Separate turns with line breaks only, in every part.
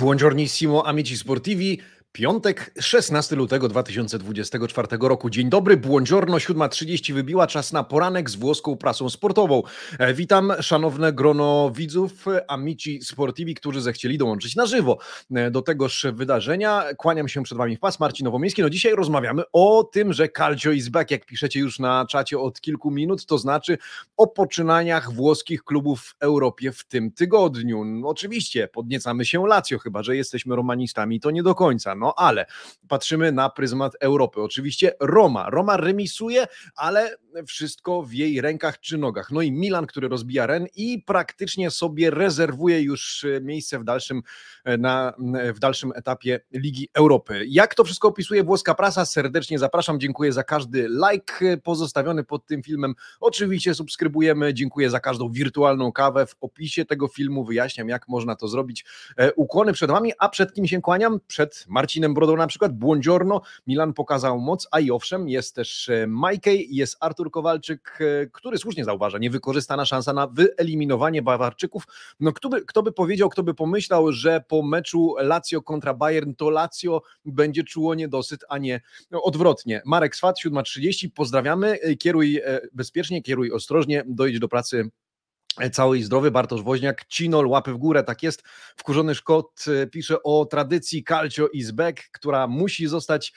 Buongiornissimo amici sportivi. Piątek, 16 lutego 2024 roku. Dzień dobry, buongiorno, 7.30 wybiła czas na poranek z włoską prasą sportową. E, Witam szanowne grono widzów, amici sportivi, którzy zechcieli dołączyć na żywo e, do tegoż wydarzenia. Kłaniam się przed wami w pas, Marcin Nowomiejski. No dzisiaj rozmawiamy o tym, że Calcio is back, jak piszecie już na czacie od kilku minut, to znaczy o poczynaniach włoskich klubów w Europie w tym tygodniu. No, oczywiście podniecamy się Lazio, chyba że jesteśmy romanistami, to nie do końca. No ale patrzymy na pryzmat Europy. Oczywiście Roma. Roma remisuje, ale wszystko w jej rękach czy nogach. No i Milan, który rozbija Ren i praktycznie sobie rezerwuje już e, miejsce w dalszym, e, na, w dalszym etapie Ligi Europy. Jak to wszystko opisuje włoska prasa? Serdecznie zapraszam. Dziękuję za każdy like pozostawiony pod tym filmem. Oczywiście subskrybujemy. Dziękuję za każdą wirtualną kawę. W opisie tego filmu wyjaśniam, jak można to zrobić. E, ukłony przed Wami, a przed kim się kłaniam? Przed Marcinem Brodą na przykład. Buongiorno. Milan pokazał moc, a i owszem, jest też Majkej, jest Artur Kowalczyk, e, który słusznie zauważa, niewykorzystana szansa na wyeliminowanie Bawarczyków. No kto by, kto by powiedział, kto by pomyślał, że po meczu Lazio kontra Bayern to Lazio będzie czuło niedosyt, a nie odwrotnie. Marek Swat, 7.30, pozdrawiamy, e, kieruj e, bezpiecznie, kieruj ostrożnie, dojdź do pracy cały i zdrowy, Bartosz Woźniak, Cinol, łapy w górę, tak jest, wkurzony Szkot pisze o tradycji Calcio is back, która musi zostać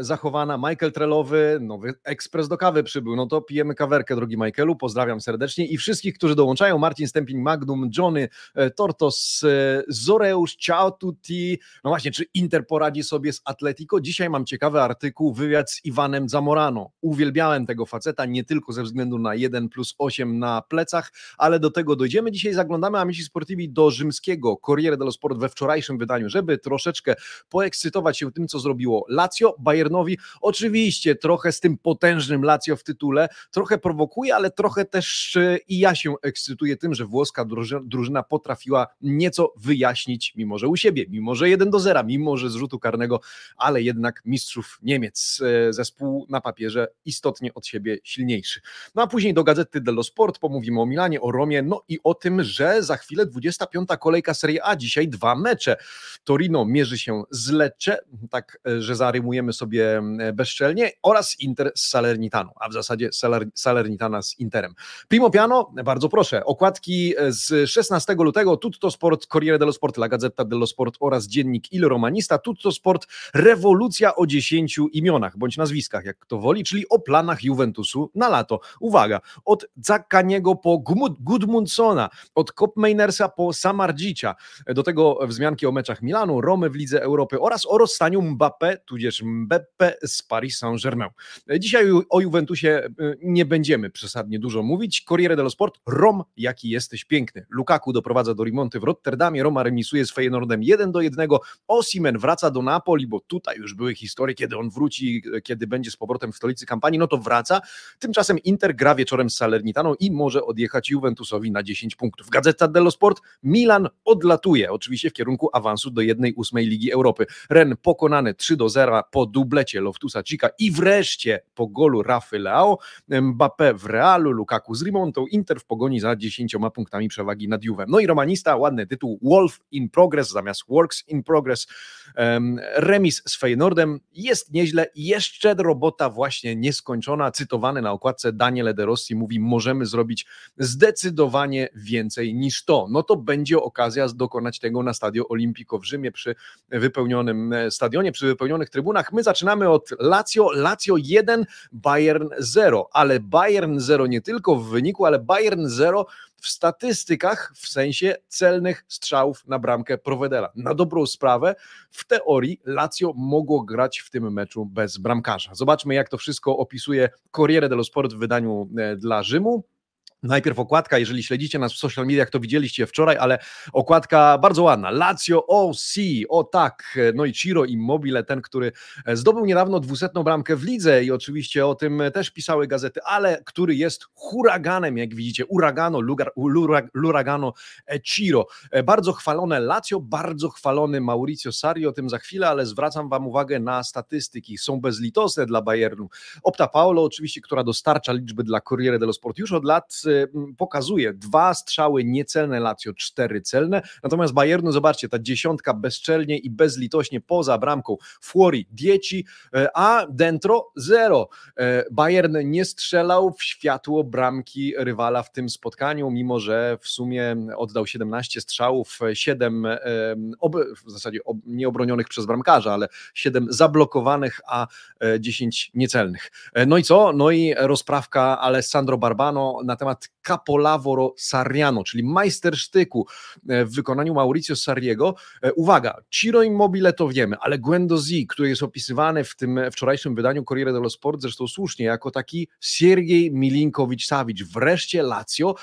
zachowana. Michael Trelowy, nowy ekspres do kawy przybył. No to pijemy kawerkę, drogi Michaelu. Pozdrawiam serdecznie i wszystkich, którzy dołączają. Marcin Stępień, Magnum, Johnny, e, Tortos, e, Zoreusz, ciao tutti. No właśnie, czy Inter poradzi sobie z Atletico? Dzisiaj mam ciekawy artykuł, wywiad z Iwanem Zamorano. Uwielbiałem tego faceta nie tylko ze względu na 1 plus 8 na plecach, ale do tego dojdziemy. Dzisiaj zaglądamy Amici Sportivi do rzymskiego Corriere dello Sport we wczorajszym wydaniu, żeby troszeczkę poekscytować się tym, co zrobiło lat Lazio, Bayernowi. Oczywiście trochę z tym potężnym Lazio w tytule, trochę prowokuje, ale trochę też e, i ja się ekscytuję tym, że włoska drużyna potrafiła nieco wyjaśnić, mimo że u siebie, mimo że 1 do 0, mimo że z rzutu karnego, ale jednak mistrzów Niemiec, e, zespół na papierze istotnie od siebie silniejszy. No a później do Gazety dello Sport pomówimy o Milanie, o Romie, no i o tym, że za chwilę 25. kolejka Serie A, dzisiaj dwa mecze. Torino mierzy się z Lecce, tak, e, że za rymujemy sobie mm, bezczelnie, oraz Inter z Salernitanu, a w zasadzie Salernitana z Interem. Primo Piano, bardzo proszę, okładki z 16 lutego, Tutto Sport, Corriere dello Sport, La Gazzetta dello Sport oraz dziennik Il Romanista, Tutto Sport, rewolucja o 10 imionach, bądź nazwiskach, jak kto woli, czyli o planach Juventusu na lato. Uwaga, od Zakkaniego po Gudmundsona, od Kopmeinersa po Samardzicia, do tego wzmianki o meczach Milanu, Romy w Lidze Europy oraz o rozstaniu Mbappé, tudzież tudzież Mbeppe z Paris Saint-Germain. Dzisiaj o Juventusie y, nie będziemy przesadnie dużo mówić. Corriere dello Sport, Rom, jaki jesteś piękny. Lukaku doprowadza do remonty w Rotterdamie, Roma remisuje z Feyenoordem 1 do 1. Osimen wraca do Napoli, bo tutaj już były historie, kiedy on wróci, kiedy będzie z powrotem w stolicy kampanii, no to wraca. Tymczasem Inter gra wieczorem z Salernitaną i może odjechać Juventusowi na 10 punktów. Gazeta dello Sport, Milan odlatuje, oczywiście w kierunku awansu do 1-8 Ligi Europy. Ren pokonany 3 do 0 po dublecie Loftusa Cika i wreszcie po golu Rafy Leao, Mbappé w Realu, Lukaku z Rimontą, Inter w pogoni za 10 punktami przewagi nad Juve. No i romanista, ładny tytuł, Wolf in Progress zamiast Works in Progress, remis z Feyenoordem, jest nieźle, jeszcze robota właśnie nieskończona, cytowany na okładce Daniel De Rossi mówi, możemy zrobić zdecydowanie więcej niż to. No to będzie okazja dokonać tego na Stadio Olimpico w Rzymie przy wypełnionym e, stadionie, przy wypełnionych trybunach, trybunach. My zaczynamy od Lazio, Lazio 1, Bayern 0, ale Bayern 0 nie tylko w wyniku, ale Bayern 0 w statystykach w sensie celnych strzałów na bramkę Provedela. Na dobrą sprawę, w teorii Lazio mogło grać w tym meczu bez bramkarza. Zobaczmy, jak to wszystko opisuje Corriere dello Sport w wydaniu e, dla Rzymu. Najpierw okładka, jeżeli śledzicie nas w social mediach, to widzieliście wczoraj, ale okładka bardzo ładna. Lazio OC, o tak, no i Ciro Immobile, ten, który zdobył niedawno dwusetną bramkę w lidze i oczywiście o tym też pisały gazety, ale który jest huraganem, jak widzicie, uragano, luragano Ciro. Bardzo chwalone Lazio, bardzo chwalony Mauricio Sarri, o tym za chwilę, ale zwracam wam uwagę na statystyki, są bezlitosne dla Bayernu. Opta Paolo oczywiście, która dostarcza liczby dla Corriere dello Sport już od lat, pokazuje dwa strzały niecelne Lazio, cztery celne, natomiast Bayernu, zobaczcie, ta dziesiątka bezczelnie i bezlitośnie poza bramką, Fuori, Dieci, a Dentro zero. Bayern nie strzelał w światło bramki rywala w tym spotkaniu, mimo że w sumie oddał 17 strzałów, 7 w zasadzie nieobronionych przez bramkarza, ale 7 zablokowanych, a 10 niecelnych. No i co? No i rozprawka Alessandro Barbano na temat Capolavoro Sarriano, czyli majstersztyku w wykonaniu Mauricio Sarriego. Uwaga, Ciro Immobile to wiemy, ale Guendouzi, który jest opisywany w tym wczorajszym wydaniu Corriere dello Sport, zresztą słusznie, jako taki Siergiej Milinkowicz-Savic. Wreszcie Lazio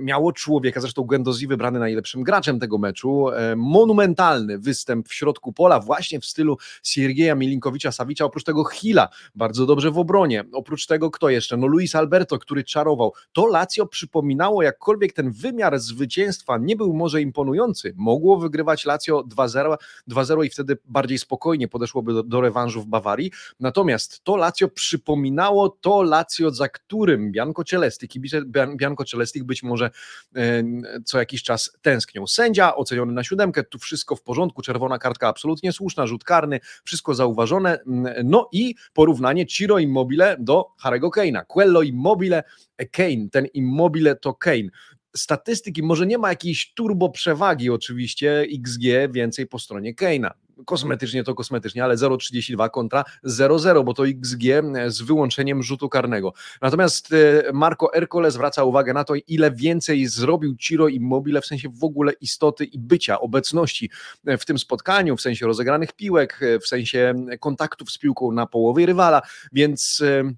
miało człowieka, zresztą Guendouzi wybrany najlepszym graczem tego meczu, monumentalny występ w środku pola, właśnie w stylu Siergieja Milinkowicza-Savicza, oprócz tego Hila, bardzo dobrze w obronie, oprócz tego kto jeszcze? No Luis Alberto, który czarował. To Lazio przypominało, jakkolwiek ten wymiar zwycięstwa nie był może imponujący, mogło wygrywać Lazio 2-0, 2-0 i wtedy bardziej spokojnie podeszłoby do, do rewanżu w Bawarii, natomiast to Lazio przypominało to Lazio, za którym Bianco Celesti, kibice Bianco Celesti być może e, co jakiś czas tęsknią. Sędzia oceniony na siódemkę, tu wszystko w porządku, czerwona kartka absolutnie słuszna, rzut karny, wszystko zauważone, no i porównanie Ciro Immobile do Harego Kane'a. Quello Immobile, Kane, ten Immobile to Kane statystyki, może nie ma jakiejś turbo przewagi oczywiście, XG więcej po stronie Kane'a. Kosmetycznie to kosmetycznie, ale 0,32 kontra 0,0, bo to XG z wyłączeniem rzutu karnego. Natomiast e, Marco Ercole zwraca uwagę na to, ile więcej zrobił Ciro Immobile w sensie w ogóle istoty i bycia, obecności w tym spotkaniu, w sensie rozegranych piłek, w sensie kontaktów z piłką na połowie rywala, więc e,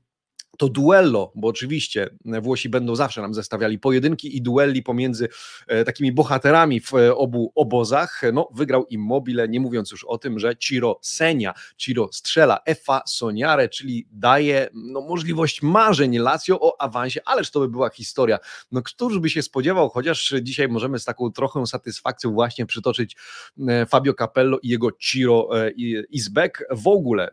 to duello, bo oczywiście Włosi będą zawsze nam zestawiali pojedynki i duelli pomiędzy e, takimi bohaterami w e, obu obozach. No, wygrał Immobile, nie mówiąc już o tym, że Ciro Senia, Ciro strzela Efa Soniare, czyli daje no, możliwość marzeń Lazio o awansie, ależ to by była historia. No, któż by się spodziewał, chociaż dzisiaj możemy z taką trochę satysfakcją właśnie przytoczyć e, Fabio Capello i jego Ciro Izbek. W ogóle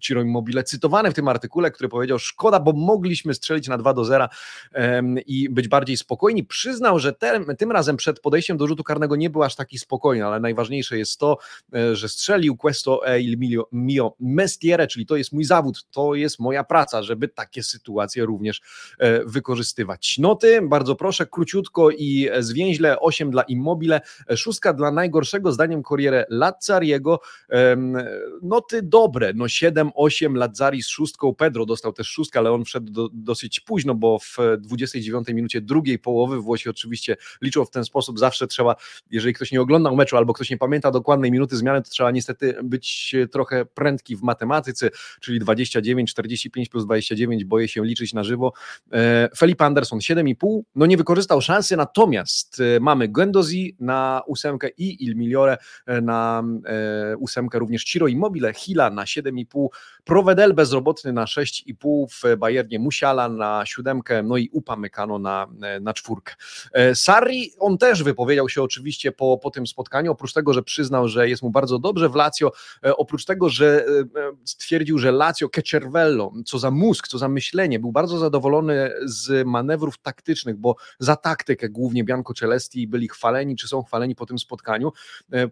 Ciro Immobile cytowany w tym artykule, który powiedział, szkoda szkoda, bo mogliśmy strzelić na 2 do 0 i być bardziej spokojni. Przyznał, że ten, tym razem przed podejściem do rzutu karnego nie był aż taki spokojny, ale najważniejsze jest to, e, że strzelił questo e il mio, mio mestiere, czyli to jest mój zawód, to jest moja praca, żeby takie sytuacje również e, wykorzystywać. Noty, bardzo proszę, króciutko i zwięźle, 8 dla Immobile, szóstka dla najgorszego zdaniem Corriere Lazzariego, noty dobre, no 7, 8 Lazzari z szóstką, Pedro dostał też szóstkę, ale on wszedł do, dosyć późno, bo w 29 minucie drugiej połowy Włosi oczywiście liczą w ten sposób, zawsze trzeba, jeżeli ktoś nie oglądał meczu albo ktoś nie pamięta dokładnej minuty zmiany, to trzeba niestety być trochę prędki w matematyce, czyli 29, 45 plus 29, boję się liczyć na żywo. E, Felipe Anderson 7,5, no nie wykorzystał szansy, natomiast e, mamy Guendouzi na ósemkę i Il Migliore e, na ósemkę, również Ciro Immobile, Hila na 7,5, Provedel bezrobotny na 6,5, w Bayernie Musiala na siódemkę, no i Upamecano na, na czwórkę. E, Sarri, on też wypowiedział się oczywiście po, po tym spotkaniu, oprócz tego, że przyznał, że jest mu bardzo dobrze w Lazio, e, oprócz tego, że e, stwierdził, że Lazio che cervello, co za mózg, co za myślenie, był bardzo zadowolony z manewrów taktycznych, bo za taktykę głównie Bianco Celesti byli chwaleni, czy są chwaleni po tym spotkaniu.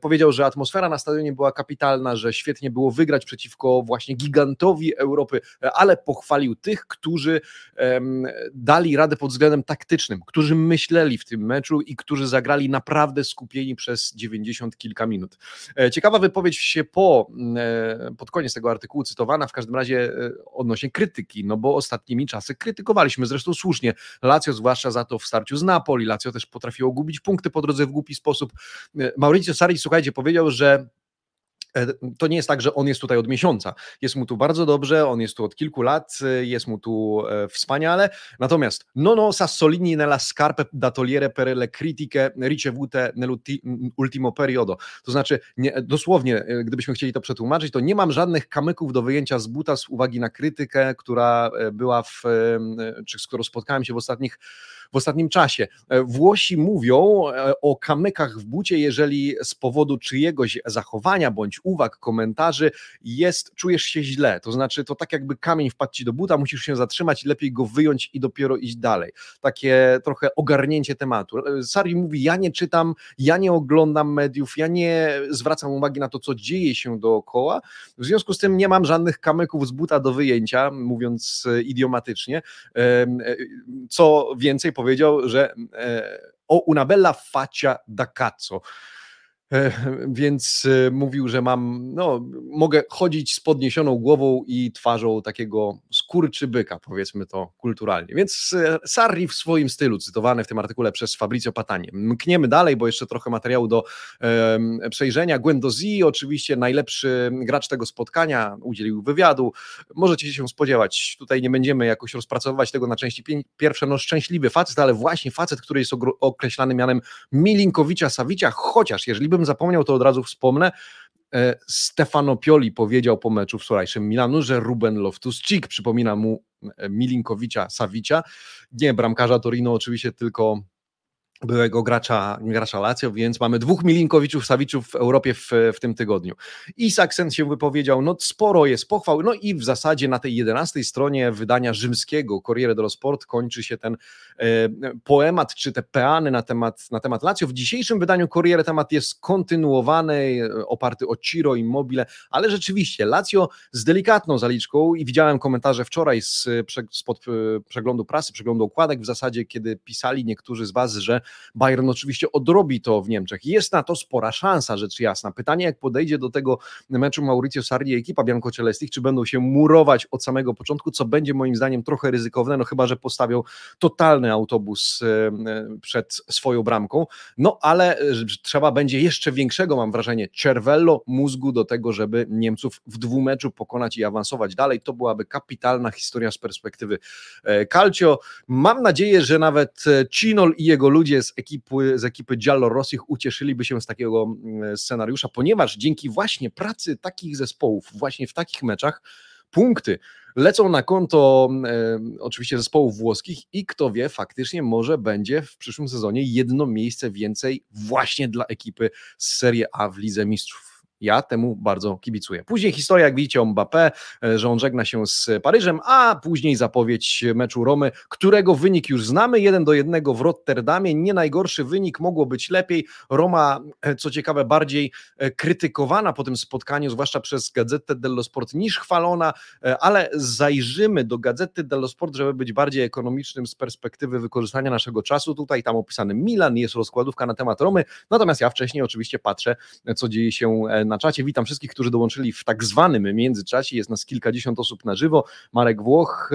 Powiedział, że atmosfera na stadionie była kapitalna, że świetnie było wygrać przeciwko właśnie gigantowi Europy, ale pochwalił tych, którzy um, dali radę pod względem taktycznym, którzy myśleli w tym meczu i którzy zagrali naprawdę skupieni przez 90 kilka minut. E, ciekawa wypowiedź się po, e, pod koniec tego artykułu cytowana, w każdym razie e, odnośnie krytyki, no bo ostatnimi czasy krytykowaliśmy, zresztą słusznie, Lazio zwłaszcza za to w starciu z Napoli, Lazio też potrafiło gubić punkty po drodze w głupi sposób. Mauricio Sarri, słuchajcie, powiedział, że to nie jest tak, że on jest tutaj od miesiąca. Jest mu tu bardzo dobrze, on jest tu od kilku lat, e, jest mu tu e, wspaniale. Natomiast no no Sassolini nella scarpe da togliere per le critiche ricevute nell'ultimo periodo. To znaczy, nie, dosłownie, gdybyśmy chcieli to przetłumaczyć, to nie mam żadnych kamyków do wyjęcia z buta z uwagi na krytykę, która była w, czy z którą spotkałem się w ostatnich w ostatnim czasie. Włosi mówią o kamykach w bucie, jeżeli z powodu czyjegoś zachowania bądź uwag, komentarzy jest, czujesz się źle. To znaczy, to tak jakby kamień wpadł ci do buta, musisz się zatrzymać, lepiej go wyjąć i dopiero iść dalej. Takie trochę ogarnięcie tematu. Sari mówi: Ja nie czytam, ja nie oglądam mediów, ja nie zwracam uwagi na to, co dzieje się dookoła. W związku z tym nie mam żadnych kamyków z buta do wyjęcia, mówiąc e, idiomatycznie. E, co więcej, powiedział, że o una bella faccia da cazzo. E, więc e, mówił, że mam, no, mogę chodzić z podniesioną głową i twarzą takiego skurczybyka, powiedzmy to kulturalnie. Więc e, Sarri w swoim stylu, cytowany w tym artykule przez Fabrizio Patanie. Mkniemy dalej, bo jeszcze trochę materiału do e, przejrzenia. Guendouzi, oczywiście najlepszy gracz tego spotkania, udzielił wywiadu. Możecie się spodziewać, tutaj nie będziemy jakoś rozpracowywać tego na części pierwsze, no szczęśliwy facet, ale właśnie facet, który jest określany mianem Milinkowicza Sawicia, chociaż jeżeli bym zapomniał, to od razu wspomnę. E, Stefano Pioli powiedział po meczu wczorajszym Milanu, że Ruben Loftus-Cheek przypomina mu e, Milinkowicza Savicia, nie bramkarza Torino oczywiście, tylko byłego gracza, gracza Lazio, więc mamy dwóch Milinkowiczów, Sawiczów w Europie w, w tym tygodniu. Isaksen się wypowiedział, no sporo jest pochwał, no i w zasadzie na tej jedenastej stronie wydania rzymskiego Corriere dello Sport kończy się ten e, poemat, czy te peany na temat, na temat Lazio. W dzisiejszym wydaniu Corriere temat jest kontynuowany, oparty o Ciro Immobile, ale rzeczywiście Lazio z delikatną zaliczką i widziałem komentarze wczoraj z, spod e, przeglądu prasy, przeglądu okładek w zasadzie, kiedy pisali niektórzy z Was, że Bayern oczywiście odrobi to w Niemczech. Jest na to spora szansa, rzecz jasna. Pytanie, jak podejdzie do tego meczu Mauricio Sarri i ekipa Bianco Celestich, czy będą się murować od samego początku, co będzie moim zdaniem trochę ryzykowne, no chyba, że postawią totalny autobus e, e, przed swoją bramką, no ale e, trzeba będzie jeszcze większego, mam wrażenie, cervello, mózgu do tego, żeby Niemców w dwumeczu pokonać i awansować dalej. To byłaby kapitalna historia z perspektywy Calcio. Mam nadzieję, że nawet Cinol i jego ludzie z ekipy, z ekipy Giallo Rossich ucieszyliby się z takiego mm, scenariusza, ponieważ dzięki właśnie pracy takich zespołów, właśnie w takich meczach, punkty lecą na konto e, oczywiście zespołów włoskich i kto wie, faktycznie może będzie w przyszłym sezonie jedno miejsce więcej właśnie dla ekipy z Serie A w Lidze Mistrzów. Ja temu bardzo kibicuję. Później historia, jak widzicie, o Mbappé, e, że on żegna się z Paryżem, a później zapowiedź meczu Romy, którego wynik już znamy, jeden do jednego w Rotterdamie. Nie najgorszy wynik, mogło być lepiej. Roma, e, co ciekawe, bardziej e, krytykowana po tym spotkaniu, zwłaszcza przez Gazetę dello Sport, niż chwalona, ale zajrzymy do Gazety dello Sport, żeby być bardziej ekonomicznym z perspektywy wykorzystania naszego czasu. Tutaj tam opisany Milan, jest rozkładówka na temat Romy, natomiast ja wcześniej oczywiście patrzę, co dzieje się na na czacie. Witam wszystkich, którzy dołączyli w tak zwanym międzyczasie. Jest nas kilkadziesiąt osób na żywo. Marek Włoch.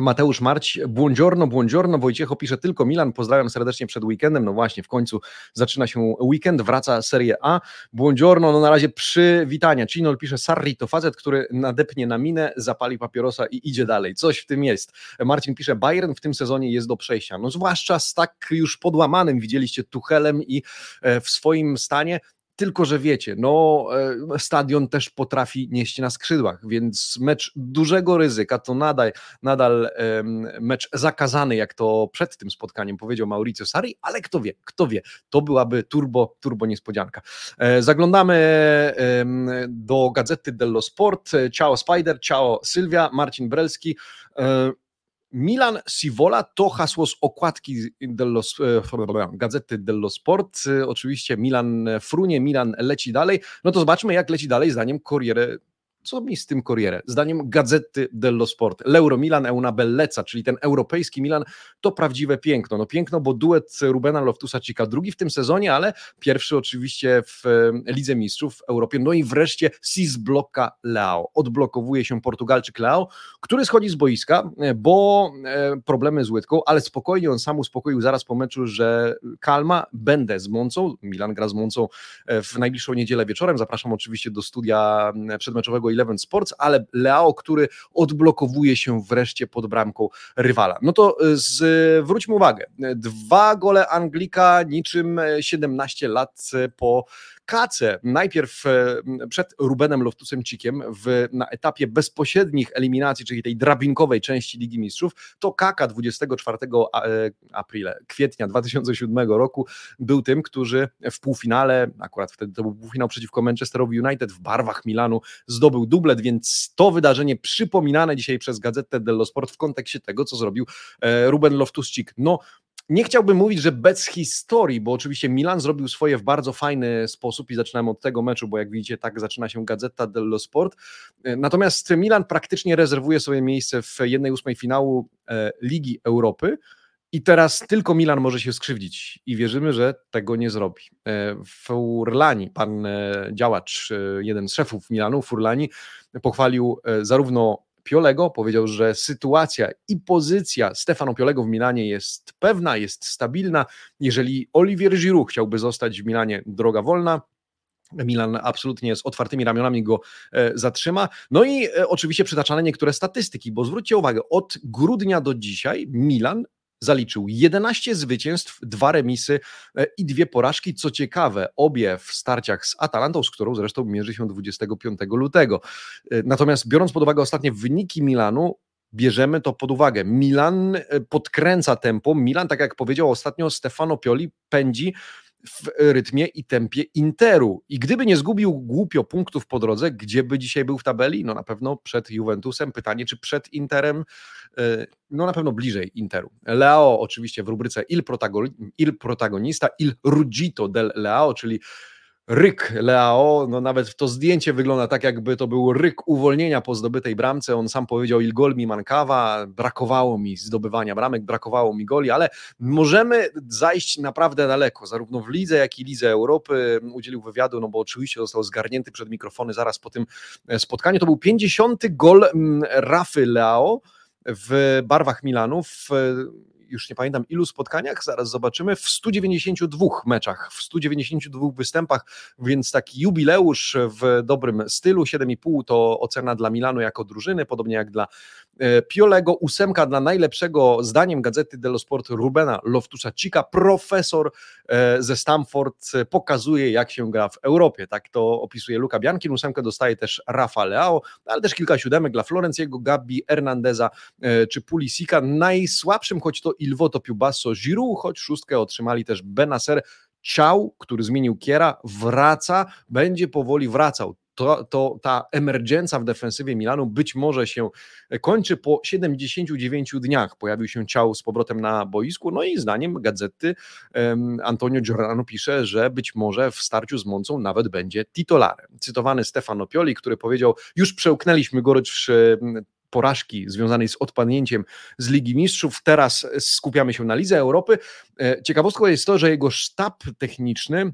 Mateusz Marć, buongiorno, buongiorno, Wojciecho pisze tylko Milan, pozdrawiam serdecznie przed weekendem, no właśnie, w końcu zaczyna się weekend, wraca Serie A, buongiorno, no na razie przywitania, Cinol pisze, Sarri to facet, który nadepnie na minę, zapali papierosa i idzie dalej, coś w tym jest. Marcin pisze, Bayern w tym sezonie jest do przejścia, no zwłaszcza z tak już podłamanym, widzieliście Tuchelem i e, w swoim stanie, tylko, że wiecie, no e, stadion też potrafi nieść na skrzydłach, więc mecz dużego ryzyka to nadal, nadal mecz zakazany, jak to przed tym spotkaniem powiedział Mauricio Sari, ale kto wie, kto wie, to byłaby turbo, turbo niespodzianka. E, zaglądamy do Gazety dello Sport. Ciao Spider, ciao Sylwia, Marcin Brelski. E, Milan Sivola to hasło z okładki dello, e, Gazety dello Sport. Oczywiście Milan frunie, Milan leci dalej. No to zobaczmy, jak leci dalej zdaniem Corriere co mi z tym Corriere? Zdaniem Gazety dello Sport, l'Euro Milan è una bellezza, czyli ten europejski Milan to prawdziwe piękno. No piękno, bo duet Rubena Loftusa-Cika drugi w tym sezonie, ale pierwszy oczywiście w e, Lidze Mistrzów w Europie. No i wreszcie Cisblocka Leao. Odblokowuje się Portugalczyk Leao, który schodzi z boiska, e, bo e, problemy z łydką, ale spokojnie on sam uspokoił zaraz po meczu, że kalma, będę z Moncą, Milan gra z Moncą w najbliższą niedzielę wieczorem. Zapraszam oczywiście do studia przedmeczowego i Eleven Sports, ale Leao, który odblokowuje się wreszcie pod bramką rywala. No to z, wróćmy uwagę. Dwa gole Anglika niczym 17 lat po Kace najpierw e, przed Rubenem Loftusem Cikiem w, na etapie bezpośrednich eliminacji, czyli tej drabinkowej części Ligi Mistrzów, to Kaka 24 e, aprila, kwietnia 2007 roku był tym, który w półfinale, akurat wtedy to był półfinał przeciwko Manchesterowi United w barwach Milanu, zdobył dublet, więc to wydarzenie przypominane dzisiaj przez Gazetę dello Sport w kontekście tego, co zrobił e, Ruben Loftus-Cik. No, nie chciałbym mówić, że bez historii, bo oczywiście Milan zrobił swoje w bardzo fajny sposób i zaczynamy od tego meczu, bo jak widzicie, tak zaczyna się Gazeta dello Sport. E, natomiast Milan praktycznie rezerwuje sobie miejsce w jednej ósmej finału e, Ligi Europy. I teraz tylko Milan może się skrzywdzić i wierzymy, że tego nie zrobi. E, Furlani, pan działacz, jeden z szefów Milanu, Furlani, pochwalił zarówno Piolego. Powiedział, że sytuacja i pozycja Stefano Piolego w Milanie jest pewna, jest stabilna. Jeżeli Olivier Giroud chciałby zostać w Milanie, droga wolna, Milan absolutnie z otwartymi ramionami go e, zatrzyma. No i e, oczywiście przytaczane niektóre statystyki, bo zwróćcie uwagę, od grudnia do dzisiaj Milan zaliczył 11 zwycięstw, dwa remisy e, i dwie porażki. Co ciekawe, obie w starciach z Atalantą, z którą zresztą mierzy się 25 lutego. E, natomiast biorąc pod uwagę ostatnie wyniki Milanu, bierzemy to pod uwagę. Milan e, podkręca tempo. Milan, tak jak powiedział ostatnio Stefano Pioli, pędzi w rytmie i tempie Interu. I gdyby nie zgubił głupio punktów po drodze, gdzie by dzisiaj był w tabeli? No na pewno przed Juventusem. Pytanie, czy przed Interem? E, no na pewno bliżej Interu. Leo oczywiście w rubryce Il, Protagonista, Il Ruggito del Leo, czyli ryk Leao, no nawet to zdjęcie wygląda tak, jakby to był ryk uwolnienia po zdobytej bramce. On sam powiedział, il gol mi mankawa, brakowało mi zdobywania bramek, brakowało mi goli, ale możemy zajść naprawdę daleko, zarówno w lidze, jak i lidze Europy. Udzielił wywiadu, no bo oczywiście został zgarnięty przed mikrofony zaraz po tym e, spotkaniu. To był 50. gol mm, Rafy Leao w barwach Milanu w już nie pamiętam ilu spotkaniach, zaraz zobaczymy, w 192 meczach, w 192 występach, więc taki jubileusz w dobrym stylu, 7,5 to ocena dla Milanu jako drużyny, podobnie jak dla e, Piolego, ósemka dla najlepszego, zdaniem Gazety dello Sport, Rubena Loftusa Cika, profesor e, ze Stamford pokazuje jak się gra w Europie, tak to opisuje Luka Biankin, ósemkę dostaje też Rafa Leao, ale też kilka siódemek dla Florenciego, Gabi, Hernandeza e, czy Pulisika, najsłabszym, choć to Il Voto più basso Giroud, choć szóstkę otrzymali też Benacer. Ciał, który zmienił Kiera, wraca, będzie powoli wracał. To, to, ta emergencja w defensywie Milanu być może się kończy po 79 dniach. Pojawił się ciał z powrotem na boisku, no i zdaniem gazety um, Antonio Giordano pisze, że być może w starciu z Moncą nawet będzie titularem. Cytowany Stefano Pioli, który powiedział, już przełknęliśmy gorycz porażki związanej z odpadnięciem z Ligi Mistrzów. Teraz skupiamy się na Lidze Europy. E, ciekawostką jest to, że jego sztab techniczny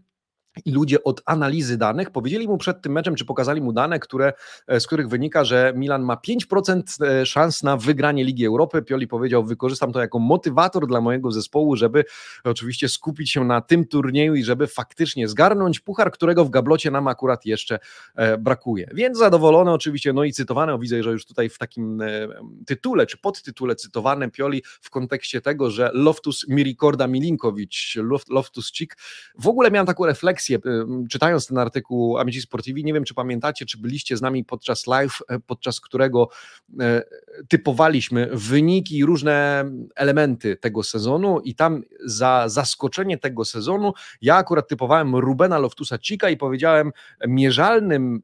i ludzie od analizy danych powiedzieli mu przed tym meczem, czy pokazali mu dane, które, e, z których wynika, że Milan ma 5% e, szans na wygranie Ligi Europy. Pioli powiedział, wykorzystam to jako motywator dla mojego zespołu, żeby oczywiście skupić się na tym turnieju i żeby faktycznie zgarnąć puchar, którego w gablocie nam akurat jeszcze e, brakuje. Więc zadowolony oczywiście, no i cytowany, widzę, że już tutaj w takim tytule, czy podtytule cytowany Pioli w kontekście tego, że Loftus Mirikorda Milinkowicz, Loftus Cik, w ogóle miałem taką refleksję, refleksję, czytając ten artykuł Amici Sportivi, nie wiem czy pamiętacie, czy byliście z nami podczas live, e, podczas którego e, typowaliśmy wyniki i różne elementy tego sezonu i tam za zaskoczenie tego sezonu ja akurat typowałem Rubena Loftusa Cika i powiedziałem mierzalnym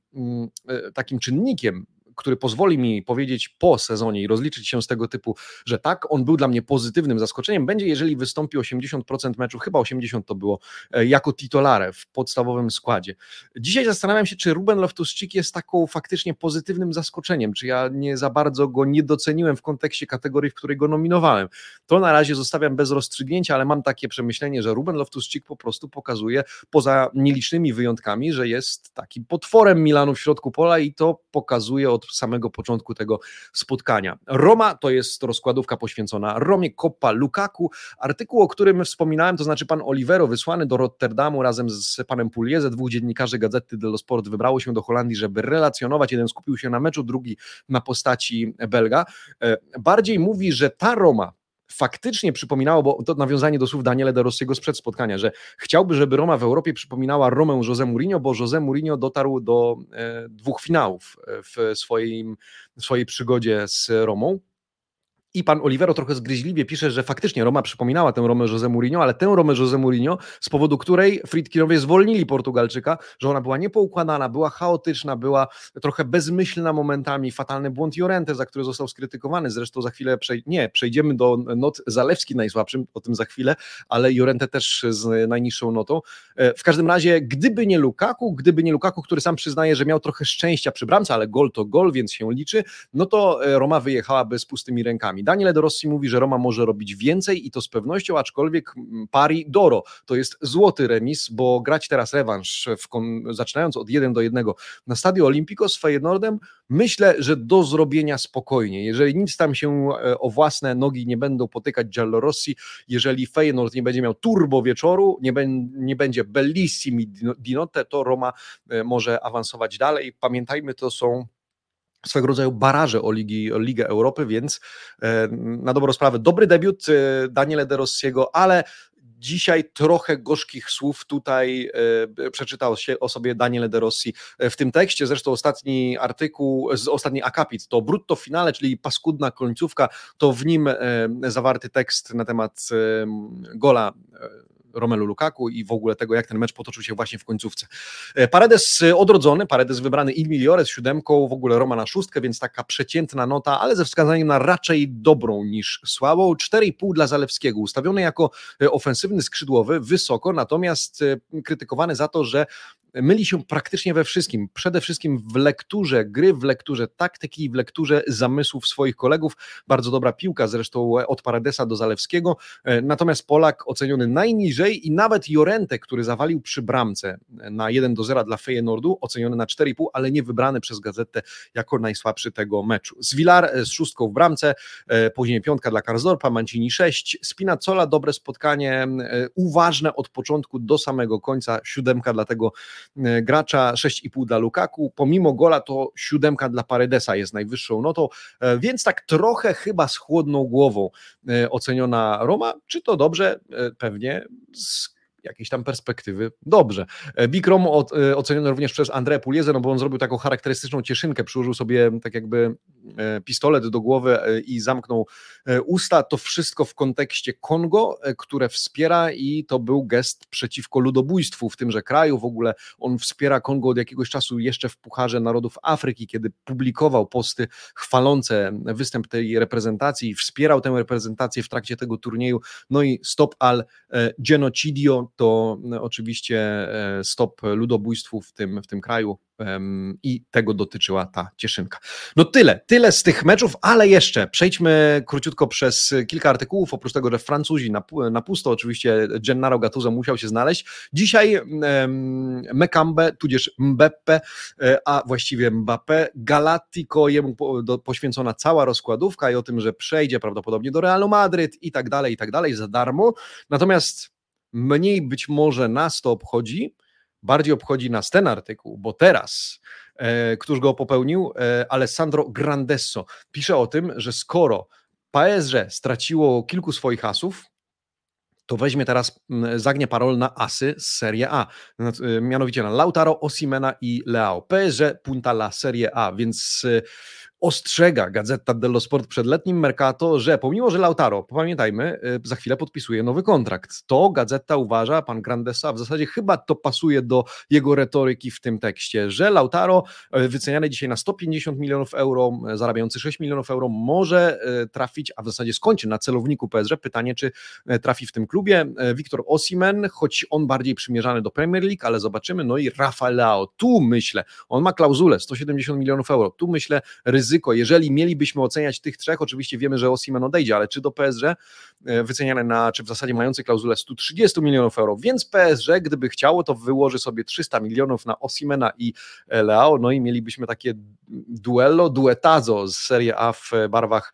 e, takim czynnikiem który pozwoli mi powiedzieć po sezonie i rozliczyć się z tego typu, że tak, on był dla mnie pozytywnym zaskoczeniem, będzie jeżeli wystąpi 80% meczu, chyba 80 to było, e, jako titolare w podstawowym składzie. Dzisiaj zastanawiam się, czy Ruben Loftus-Cheek jest taką faktycznie pozytywnym zaskoczeniem, czy ja nie za bardzo go nie doceniłem w kontekście kategorii, w której go nominowałem. To na razie zostawiam bez rozstrzygnięcia, ale mam takie przemyślenie, że Ruben Loftus-Cheek po prostu pokazuje poza nielicznymi wyjątkami, że jest takim potworem Milanu w środku pola i to pokazuje od samego początku tego spotkania. Roma to jest rozkładówka poświęcona Romie Coppa Lukaku, artykuł, o którym wspominałem, to znaczy pan Olivero wysłany do Rotterdamu razem z panem Pulieze, dwóch dziennikarzy Gazety dello Sport wybrało się do Holandii, żeby relacjonować. Jeden skupił się na meczu, drugi na postaci Belga. E, bardziej mówi, że ta Roma, faktycznie przypominało, bo to nawiązanie do słów Daniele de Rossiego sprzed spotkania, że chciałby, żeby Roma w Europie przypominała Romę José Mourinho, bo José Mourinho dotarł do e, dwóch finałów e, w, swoim, w swojej przygodzie z Romą. I pan Olivero trochę zgryźliwie pisze, że faktycznie Roma przypominała tę Romę José Mourinho, ale tę Romę José Mourinho, z powodu której Friedkinowie zwolnili Portugalczyka, że ona była niepoukładana, była chaotyczna, była trochę bezmyślna momentami, fatalny błąd Jorente, za który został skrytykowany, zresztą za chwilę, przej nie, przejdziemy do not Zalewski najsłabszym, o tym za chwilę, ale Jorente też z najniższą notą. E, w każdym razie, gdyby nie Lukaku, gdyby nie Lukaku, który sam przyznaje, że miał trochę szczęścia przy bramce, ale gol to gol, więc się liczy, no to e, Roma wyjechałaby z pustymi rękami. Daniel de Rossi mówi, że Roma może robić więcej i to z pewnością, aczkolwiek mm, pari Doro to jest złoty remis, bo grać teraz rewanż, zaczynając od 1 do 1 na Stadio Olimpico z Feyenoordem, myślę, że do zrobienia spokojnie. Jeżeli nic tam się e, o własne nogi nie będą potykać Giallorossi, jeżeli Feyenoord nie będzie miał turbo wieczoru, nie, nie będzie bellissimi di notte, to Roma e, może awansować dalej. Pamiętajmy, to są swego rodzaju baraże o, Ligi, o Ligę Europy, więc e, na dobrą sprawę dobry debiut e, Daniele De Rossiego, ale dzisiaj trochę gorzkich słów tutaj e, przeczytał się o sobie Daniele De Rossi w tym tekście. Zresztą ostatni artykuł, ostatni akapit to brutto finale, czyli paskudna końcówka, to w nim zawarty tekst na temat gola Romelu Lukaku i w ogóle tego, jak ten mecz potoczył się właśnie w końcówce. E, Paredes odrodzony, Paredes wybrany Il Migliore z siódemką, w ogóle Roma na szóstkę, więc taka przeciętna nota, ale ze wskazaniem na raczej dobrą niż słabą. 4,5 dla Zalewskiego, ustawiony jako e, ofensywny skrzydłowy, wysoko, natomiast e, krytykowany za to, że myli się praktycznie we wszystkim. Przede wszystkim w lekturze gry, w lekturze taktyki i w lekturze zamysłów swoich kolegów. Bardzo dobra piłka zresztą od Paradesa do Zalewskiego. E, natomiast Polak oceniony najniżej i nawet Jorente, który zawalił przy bramce na 1 do 0 dla Feyenoordu, oceniony na 4,5, ale nie wybrany przez gazetę jako najsłabszy tego meczu. Zwilar e, z szóstką w bramce, e, później piątka dla Karzorpa, Mancini 6, Spinazzola dobre spotkanie, uważne od początku do samego końca, siódemka dla tego E, gracza, 6,5 dla Lukaku, pomimo gola to siódemka dla Paredesa jest najwyższą notą, e, więc tak trochę chyba z chłodną głową e, oceniona Roma, czy to dobrze? Pewnie. Z jakiejś tam perspektywy dobrze. E, Big Rom e, oceniony również przez André Puliezę, no bo on zrobił taką charakterystyczną cieszynkę, przyłożył sobie tak jakby e, pistolet do głowy i zamknął usta. To wszystko w kontekście Kongo, które wspiera i to był gest przeciwko ludobójstwu w tymże kraju. W ogóle on wspiera Kongo od jakiegoś czasu jeszcze w Pucharze Narodów Afryki, kiedy publikował posty chwalące występ tej reprezentacji, wspierał tę reprezentację w trakcie tego turnieju. No i Stop al Genocidio to e, oczywiście e, stop ludobójstwu w tym, w tym kraju i tego dotyczyła ta cieszynka. No tyle, tyle z tych meczów, ale jeszcze przejdźmy króciutko przez kilka artykułów, oprócz tego, że Francuzi na, na pusto, oczywiście Gennaro Gattuso musiał się znaleźć. Dzisiaj Mekambe, tudzież Mbeppe, e, a właściwie Mbappé, Galatico, jemu poświęcona cała rozkładówka i o tym, że przejdzie prawdopodobnie do Realu Madryt i tak dalej, i tak dalej, za darmo. Natomiast mniej być może nas to obchodzi, bardziej obchodzi nas ten artykuł, bo teraz, e, któż go popełnił, e, Alessandro Grandesso pisze o tym, że skoro PSG straciło kilku swoich asów, to weźmie teraz, zagnie parol na asy z Serie A, e, mianowicie na Lautaro, Osimena i Leao. PSG punta la Serie A, więc e, ostrzega Gazeta dello Sport przed letnim Mercato, że pomimo, że Lautaro, pamiętajmy, y, za chwilę podpisuje nowy kontrakt, to Gazeta uważa, pan Grandesa, w zasadzie chyba to pasuje do jego retoryki w tym tekście, że Lautaro, y, wyceniany dzisiaj na 150 milionów euro, y, zarabiający 6 milionów euro, może trafić, a w zasadzie skończy na celowniku PSG. Pytanie, czy trafi w tym klubie. Wiktor Osimen, choć on bardziej przymierzany do Premier League, ale zobaczymy. No i Rafael Leao, tu myślę, on ma klauzulę 170 milionów euro, tu myślę ryzyko ryzyko, jeżeli mielibyśmy oceniać tych trzech, oczywiście wiemy, że Osimen odejdzie, ale czy do PSG wyceniane na, czy w zasadzie mający klauzulę 130 milionów euro, więc PSG, gdyby chciało, to wyłoży sobie 300 milionów na Osimena i Leao, no i mielibyśmy takie duello, duetazo z Serie A w barwach,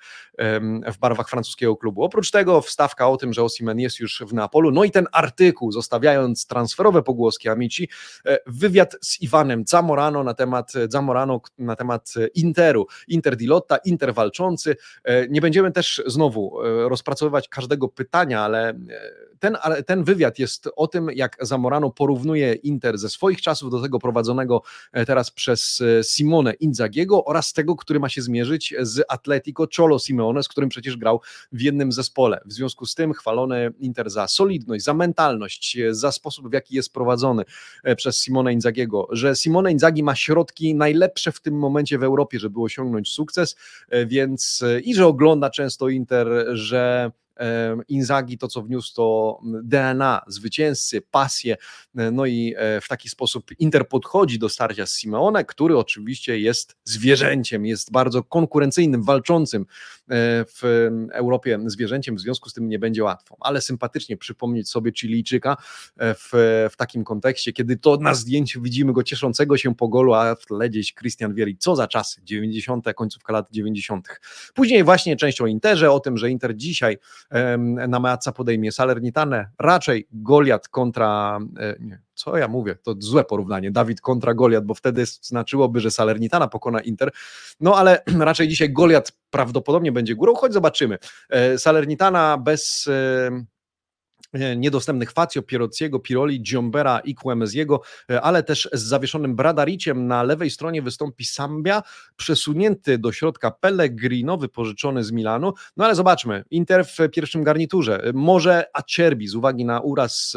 w barwach francuskiego klubu. Oprócz tego wstawka o tym, że Osimen jest już w Neapolu, no i ten artykuł, zostawiając transferowe pogłoski Amici, e, wywiad z Iwanem Zamorano na temat Zamorano na temat Interu, Inter di Lotta, Inter walczący. E, nie będziemy też znowu e, rozpracowywać każdego pytania, ale ten, ten wywiad jest o tym, jak Zamorano porównuje Inter ze swoich czasów do tego prowadzonego teraz przez Simone Inzagiego oraz tego, który ma się zmierzyć z Atletico Cholo Simeone, z którym przecież grał w jednym zespole. W związku z tym chwalony Inter za solidność, za mentalność, za sposób, w jaki jest prowadzony e, przez Simone Inzagiego, że Simone Inzagi ma środki najlepsze w tym momencie w Europie, żeby osiągnąć sukces, e, więc e, i że ogląda często Inter, że Inzagi to, co wniósł, to DNA zwycięzcy, pasję, e, no i w taki sposób Inter podchodzi do starcia z Simeone, który oczywiście jest zwierzęciem, jest bardzo konkurencyjnym, walczącym w Europie zwierzęciem, w związku z tym nie będzie łatwo, ale sympatycznie przypomnieć sobie Chilijczyka w, w takim kontekście, kiedy to na zdjęciu widzimy go cieszącego się po golu, a w tle gdzieś Christian Vieri, co za czasy, 90., końcówka lat 90. Później właśnie część o Interze, o tym, że Inter dzisiaj na Meazza podejmie Salernitane, raczej Goliat kontra, e, nie, co ja mówię, to złe porównanie, Dawid kontra Goliat, bo wtedy znaczyłoby, że Salernitana pokona Inter, no ale raczej dzisiaj Goliat prawdopodobnie będzie górą, choć zobaczymy. E, Salernitana bez E, niedostępnych Fazio, Pierociego, Piroli, Dziombera i Kłemeziego, e, ale też z zawieszonym Bradariciem. Na lewej stronie wystąpi Sambia, przesunięty do środka Pellegrino, wypożyczony z Milanu, no ale zobaczmy, Inter w pierwszym garniturze, e, może Acerbi z uwagi na uraz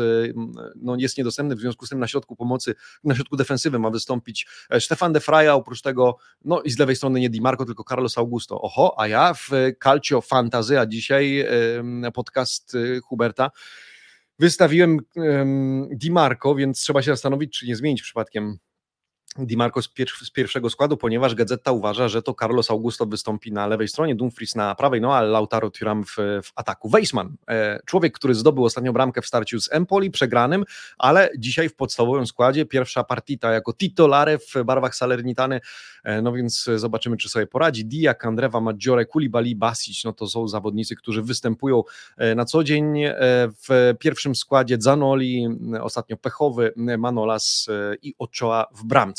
no, jest niedostępny, w związku z tym na środku pomocy, na środku defensywy ma wystąpić Stefan de Fraja, oprócz tego, no i z lewej strony nie Di Marco, tylko Carlos Augusto, oho, a ja w Calcio Fantazy, a dzisiaj podcast Huberta, Wystawiłem um, Di Marco, więc trzeba się zastanowić, czy nie zmienić przypadkiem Di Marco z, pier z, pierwszego składu, ponieważ Gazeta uważa, że to Carlos Augusto wystąpi na lewej stronie, Dumfries na prawej, no a Lautaro Thuram w, w ataku. Weissman, e, człowiek, który zdobył ostatnią bramkę w starciu z Empoli, przegranym, ale dzisiaj w podstawowym składzie pierwsza partita jako titolare w barwach Salernitany, e, no więc zobaczymy, czy sobie poradzi. Dia, Kandrewa, Maggiore, Koulibaly, Basic, no to są zawodnicy, którzy występują e, na co dzień e, w pierwszym składzie Zanoli, ostatnio pechowy Manolas e, i Ochoa w bramce.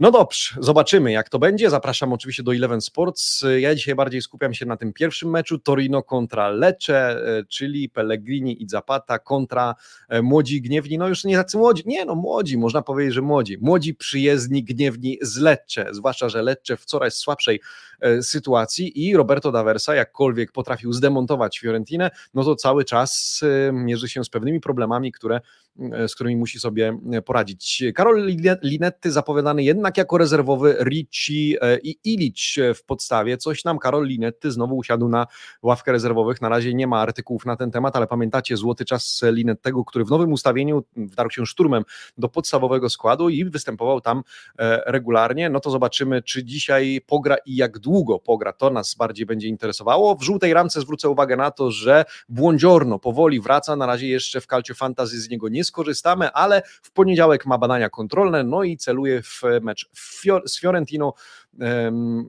No dobrze, zobaczymy jak to będzie. Zapraszam oczywiście do Eleven Sports. Ja dzisiaj bardziej skupiam się na tym pierwszym meczu Torino kontra Lecce, e, czyli Pellegrini i Zapata kontra e, młodzi gniewni. No już nie tacy młodzi, nie no młodzi, można powiedzieć, że młodzi. Młodzi przyjezdni gniewni z Lecce, zwłaszcza, że Lecce w coraz słabszej e, sytuacji i Roberto Daversa jakkolwiek potrafił zdemontować Fiorentinę, no to cały czas mierzy się z pewnymi problemami, które z którymi musi sobie poradzić. Karol Linetty zapowiadany jednak jako rezerwowy, Ricci e, i Ilic w podstawie. Coś nam Karol Linetty znowu usiadł na ławkę rezerwowych. Na razie nie ma artykułów na ten temat, ale pamiętacie złoty czas Linettego, który w nowym ustawieniu wdarł się szturmem do podstawowego składu i występował tam e, regularnie. No to zobaczymy, czy dzisiaj pogra i jak długo pogra. To nas bardziej będzie interesowało. W żółtej ramce zwrócę uwagę na to, że Błądziorno powoli wraca. Na razie jeszcze w Calcio Fantasy z niego nie skorzystamy, ale w poniedziałek ma badania kontrolne, no i celuje w mecz z Fiorentino.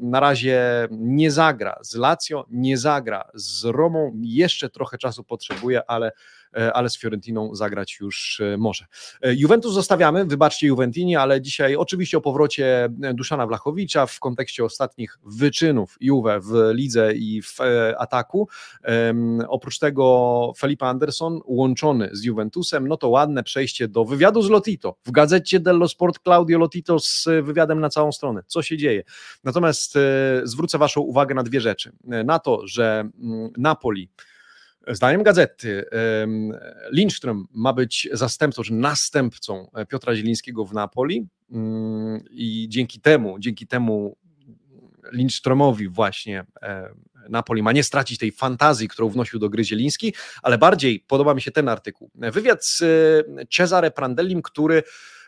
Na razie nie zagra z Lazio, nie zagra z Romą, jeszcze trochę czasu potrzebuje, ale ale z Fiorentiną zagrać już e, może. E, Juventus zostawiamy, wybaczcie Juventini, ale dzisiaj oczywiście o powrocie Duszana Wlachowicza w kontekście ostatnich wyczynów Juve w lidze i w ataku. Oprócz tego Felipe Anderson łączony z Juventusem, no to ładne przejście do wywiadu z Lotito. W gazecie dello Sport Claudio Lotito z wywiadem na całą stronę. Co się dzieje? Natomiast zwrócę Waszą uwagę na dwie rzeczy. Na to, że mm, Napoli Zdaniem gazety Lindström ma być zastępcą, czy następcą Piotra Zielińskiego w Napoli mm, i dzięki temu, dzięki temu Lindströmowi właśnie Napoli ma nie stracić tej fantazji, którą wnosił do gry Zieliński, ale bardziej podoba mi się ten artykuł. Wywiad z Cesare Prandellim, który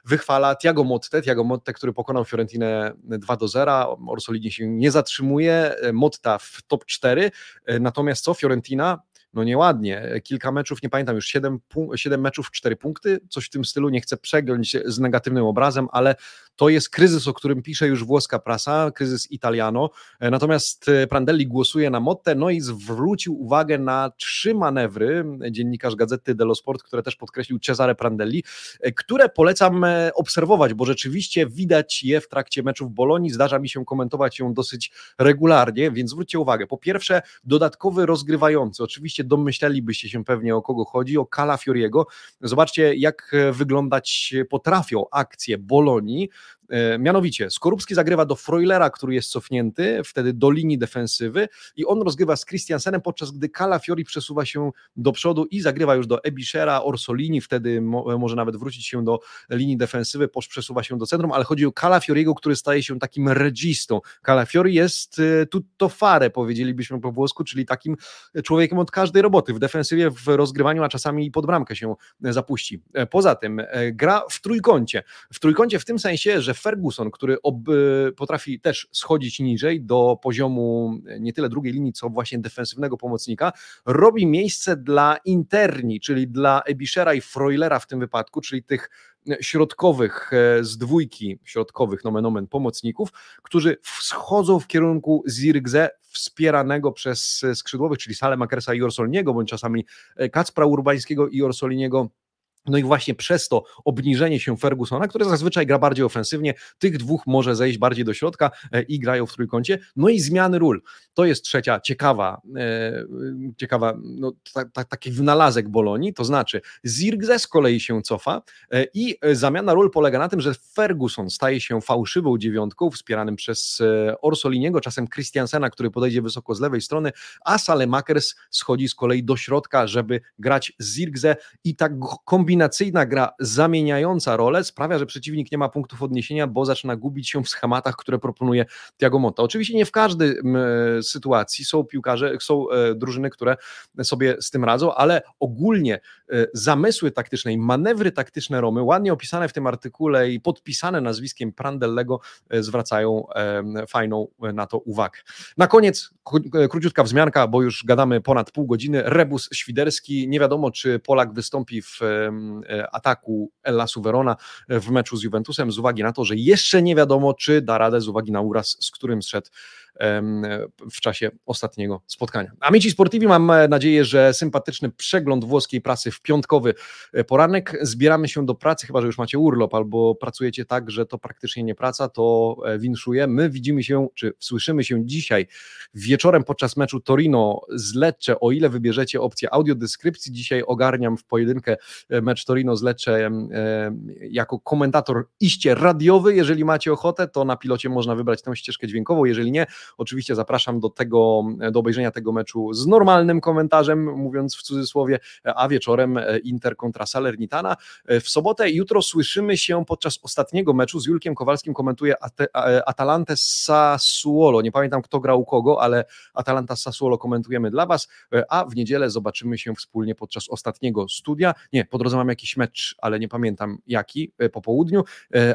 wychwala Tiago Motte, Tiago Motte, który pokonał Fiorentinę 2 do 0, Orsolini się nie zatrzymuje, Motta w top 4, natomiast co, Fiorentina no nieładnie. Kilka meczów, nie pamiętam już, 7, 7 meczów, 4 punkty, coś w tym stylu. Nie chcę przegląć z negatywnym obrazem, ale to jest kryzys, o którym pisze już włoska prasa, kryzys Italiano. E, natomiast e, Prandelli głosuje na Motte, no i zwrócił uwagę na trzy manewry, dziennikarz Gazety dello Sport, które też podkreślił Cesare Prandelli, e, które polecam obserwować, bo rzeczywiście widać je w trakcie meczów Bolonii. Zdarza mi się komentować ją dosyć regularnie, więc zwróćcie uwagę. Po pierwsze, dodatkowy rozgrywający. Oczywiście domyślelibyście się pewnie o kogo chodzi, o Cala Fioriego. Zobaczcie, jak wyglądać potrafią akcje Bolonii E, mianowicie, Skorupski zagrywa do Freulera, który jest cofnięty, wtedy do linii defensywy i on rozgrywa z Christiansenem, podczas gdy Calafiori przesuwa się do przodu i zagrywa już do Ebiszera, Orsolini, wtedy mo może nawet wrócić się do linii defensywy, przesuwa się do centrum, ale chodzi o Calafioriego, który staje się takim registą. Calafiori jest e, tutto fare, powiedzielibyśmy po włosku, czyli takim człowiekiem od każdej roboty, w defensywie, w rozgrywaniu, a czasami i pod bramkę się zapuści. E, poza tym gra w trójkącie. W trójkącie w tym sensie, że Ferguson, który ob, potrafi też schodzić niżej do poziomu nie tyle drugiej linii, co właśnie defensywnego pomocnika, robi miejsce dla interni, czyli dla Ebiszera i Freulera w tym wypadku, czyli tych środkowych e, z dwójki środkowych nomen omen pomocników, którzy schodzą w kierunku Zirgze wspieranego przez skrzydłowych, czyli Salemakersa i Orsolniego, bądź czasami e, Kacpra Urbańskiego i Orsoliniego no i właśnie przez to obniżenie się Fergusona, który zazwyczaj gra bardziej ofensywnie, tych dwóch może zejść bardziej do środka e, i grają w trójkącie. No i zmiany ról. To jest trzecia ciekawa, e, ciekawa no, ta, ta, taki wynalazek Bolonii, to znaczy Zirgze z kolei się cofa e, i zamiana ról polega na tym, że Ferguson staje się fałszywą dziewiątką, wspieranym przez Orsoliniego, czasem Christiansena, który podejdzie wysoko z lewej strony, a Salemakers schodzi z kolei do środka, żeby grać Zirgze i tak kombinować kombinacyjna gra zamieniająca rolę sprawia, że przeciwnik nie ma punktów odniesienia, bo zaczyna gubić się w schematach, które proponuje Thiago Motta. Oczywiście nie w każdej e, sytuacji są piłkarze, są e, drużyny, które sobie z tym radzą, ale ogólnie e, zamysły taktyczne i manewry taktyczne Romy, ładnie opisane w tym artykule i podpisane nazwiskiem Prandellego, zwracają fajną na to uwagę. Na koniec króciutka wzmianka, bo już gadamy ponad pół godziny. Rebus Świderski, nie wiadomo czy Polak wystąpi w E, ataku Ellasu Verona w meczu z Juventusem z uwagi na to, że jeszcze nie wiadomo, czy da radę z uwagi na uraz, z którym zszedł w czasie ostatniego spotkania. Amici Sportivi, mam nadzieję, że sympatyczny przegląd włoskiej prasy w piątkowy e, poranek. Zbieramy się do pracy, chyba że już macie urlop albo pracujecie tak, że to praktycznie nie praca, to e, winszuję. My widzimy się, czy słyszymy się dzisiaj wieczorem podczas meczu Torino z Lecce, o ile wybierzecie opcję audiodeskrypcji. Dzisiaj ogarniam w pojedynkę e, mecz Torino z Lecce jako komentator iście radiowy. Jeżeli macie ochotę, to na pilocie można wybrać tę ścieżkę dźwiękową. Jeżeli nie, Oczywiście zapraszam do tego, do obejrzenia tego meczu z normalnym komentarzem, mówiąc w cudzysłowie, a wieczorem Inter kontra Salernitana. W sobotę jutro słyszymy się podczas ostatniego meczu z Julkiem Kowalskim, komentuje Atalantę Sassuolo. Nie pamiętam kto grał kogo, ale Atalanta Sassuolo komentujemy dla Was, a w niedzielę zobaczymy się wspólnie podczas ostatniego studia. Nie, po drodze mam jakiś mecz, ale nie pamiętam jaki, po południu,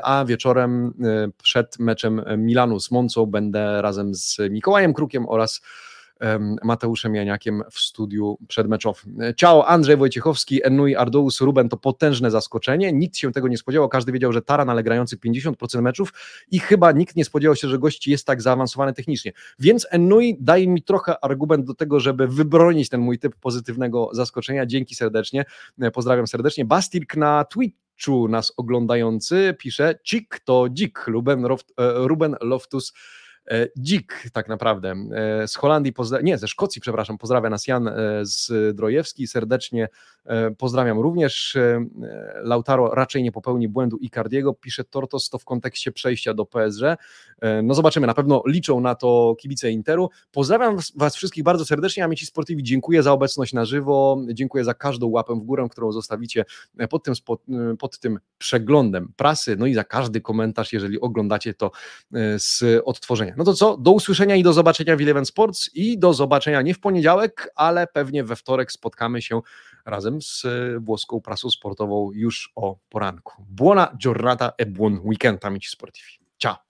a wieczorem przed meczem Milanu z Moncą będę razem z Mikołajem Krukiem oraz Mateuszem Janiakiem w studiu przedmeczowym. Ciao, Andrzej Wojciechowski, Ennui Ardous, Ruben to potężne zaskoczenie. Nikt się tego nie spodziewał, każdy wiedział, że Taran, ale grający 50% meczów i chyba nikt nie spodziewał się, że gość jest tak zaawansowany technicznie. Więc Ennui daje mi trochę argument do tego, żeby wybronić ten mój typ pozytywnego zaskoczenia. Dzięki serdecznie, pozdrawiam serdecznie. Bastilk na Twitchu nas oglądający pisze, cik to dzik, Ruben, e, Ruben Loftus E, dzik tak naprawdę. E, z Holandii, nie, ze Szkocji, przepraszam, pozdrawia nas Jan e, z Drojewski, serdecznie pozdrawiam również. Lautaro raczej nie popełni błędu Icardiego, pisze Tortos to w kontekście przejścia do PSG. No zobaczymy, na pewno liczą na to kibice Interu. Pozdrawiam Was wszystkich bardzo serdecznie, Amici Sportivi, dziękuję za obecność na żywo, dziękuję za każdą łapę w górę, którą zostawicie pod tym, pod tym przeglądem prasy, no i za każdy komentarz, jeżeli oglądacie to z odtworzenia. No to co? Do usłyszenia i do zobaczenia w Eleven Sports i do zobaczenia nie w poniedziałek, ale pewnie we wtorek spotkamy się razem z e, włoską prasą sportową już o poranku. Buona giornata e buon weekend, amici sportivi. Ciao!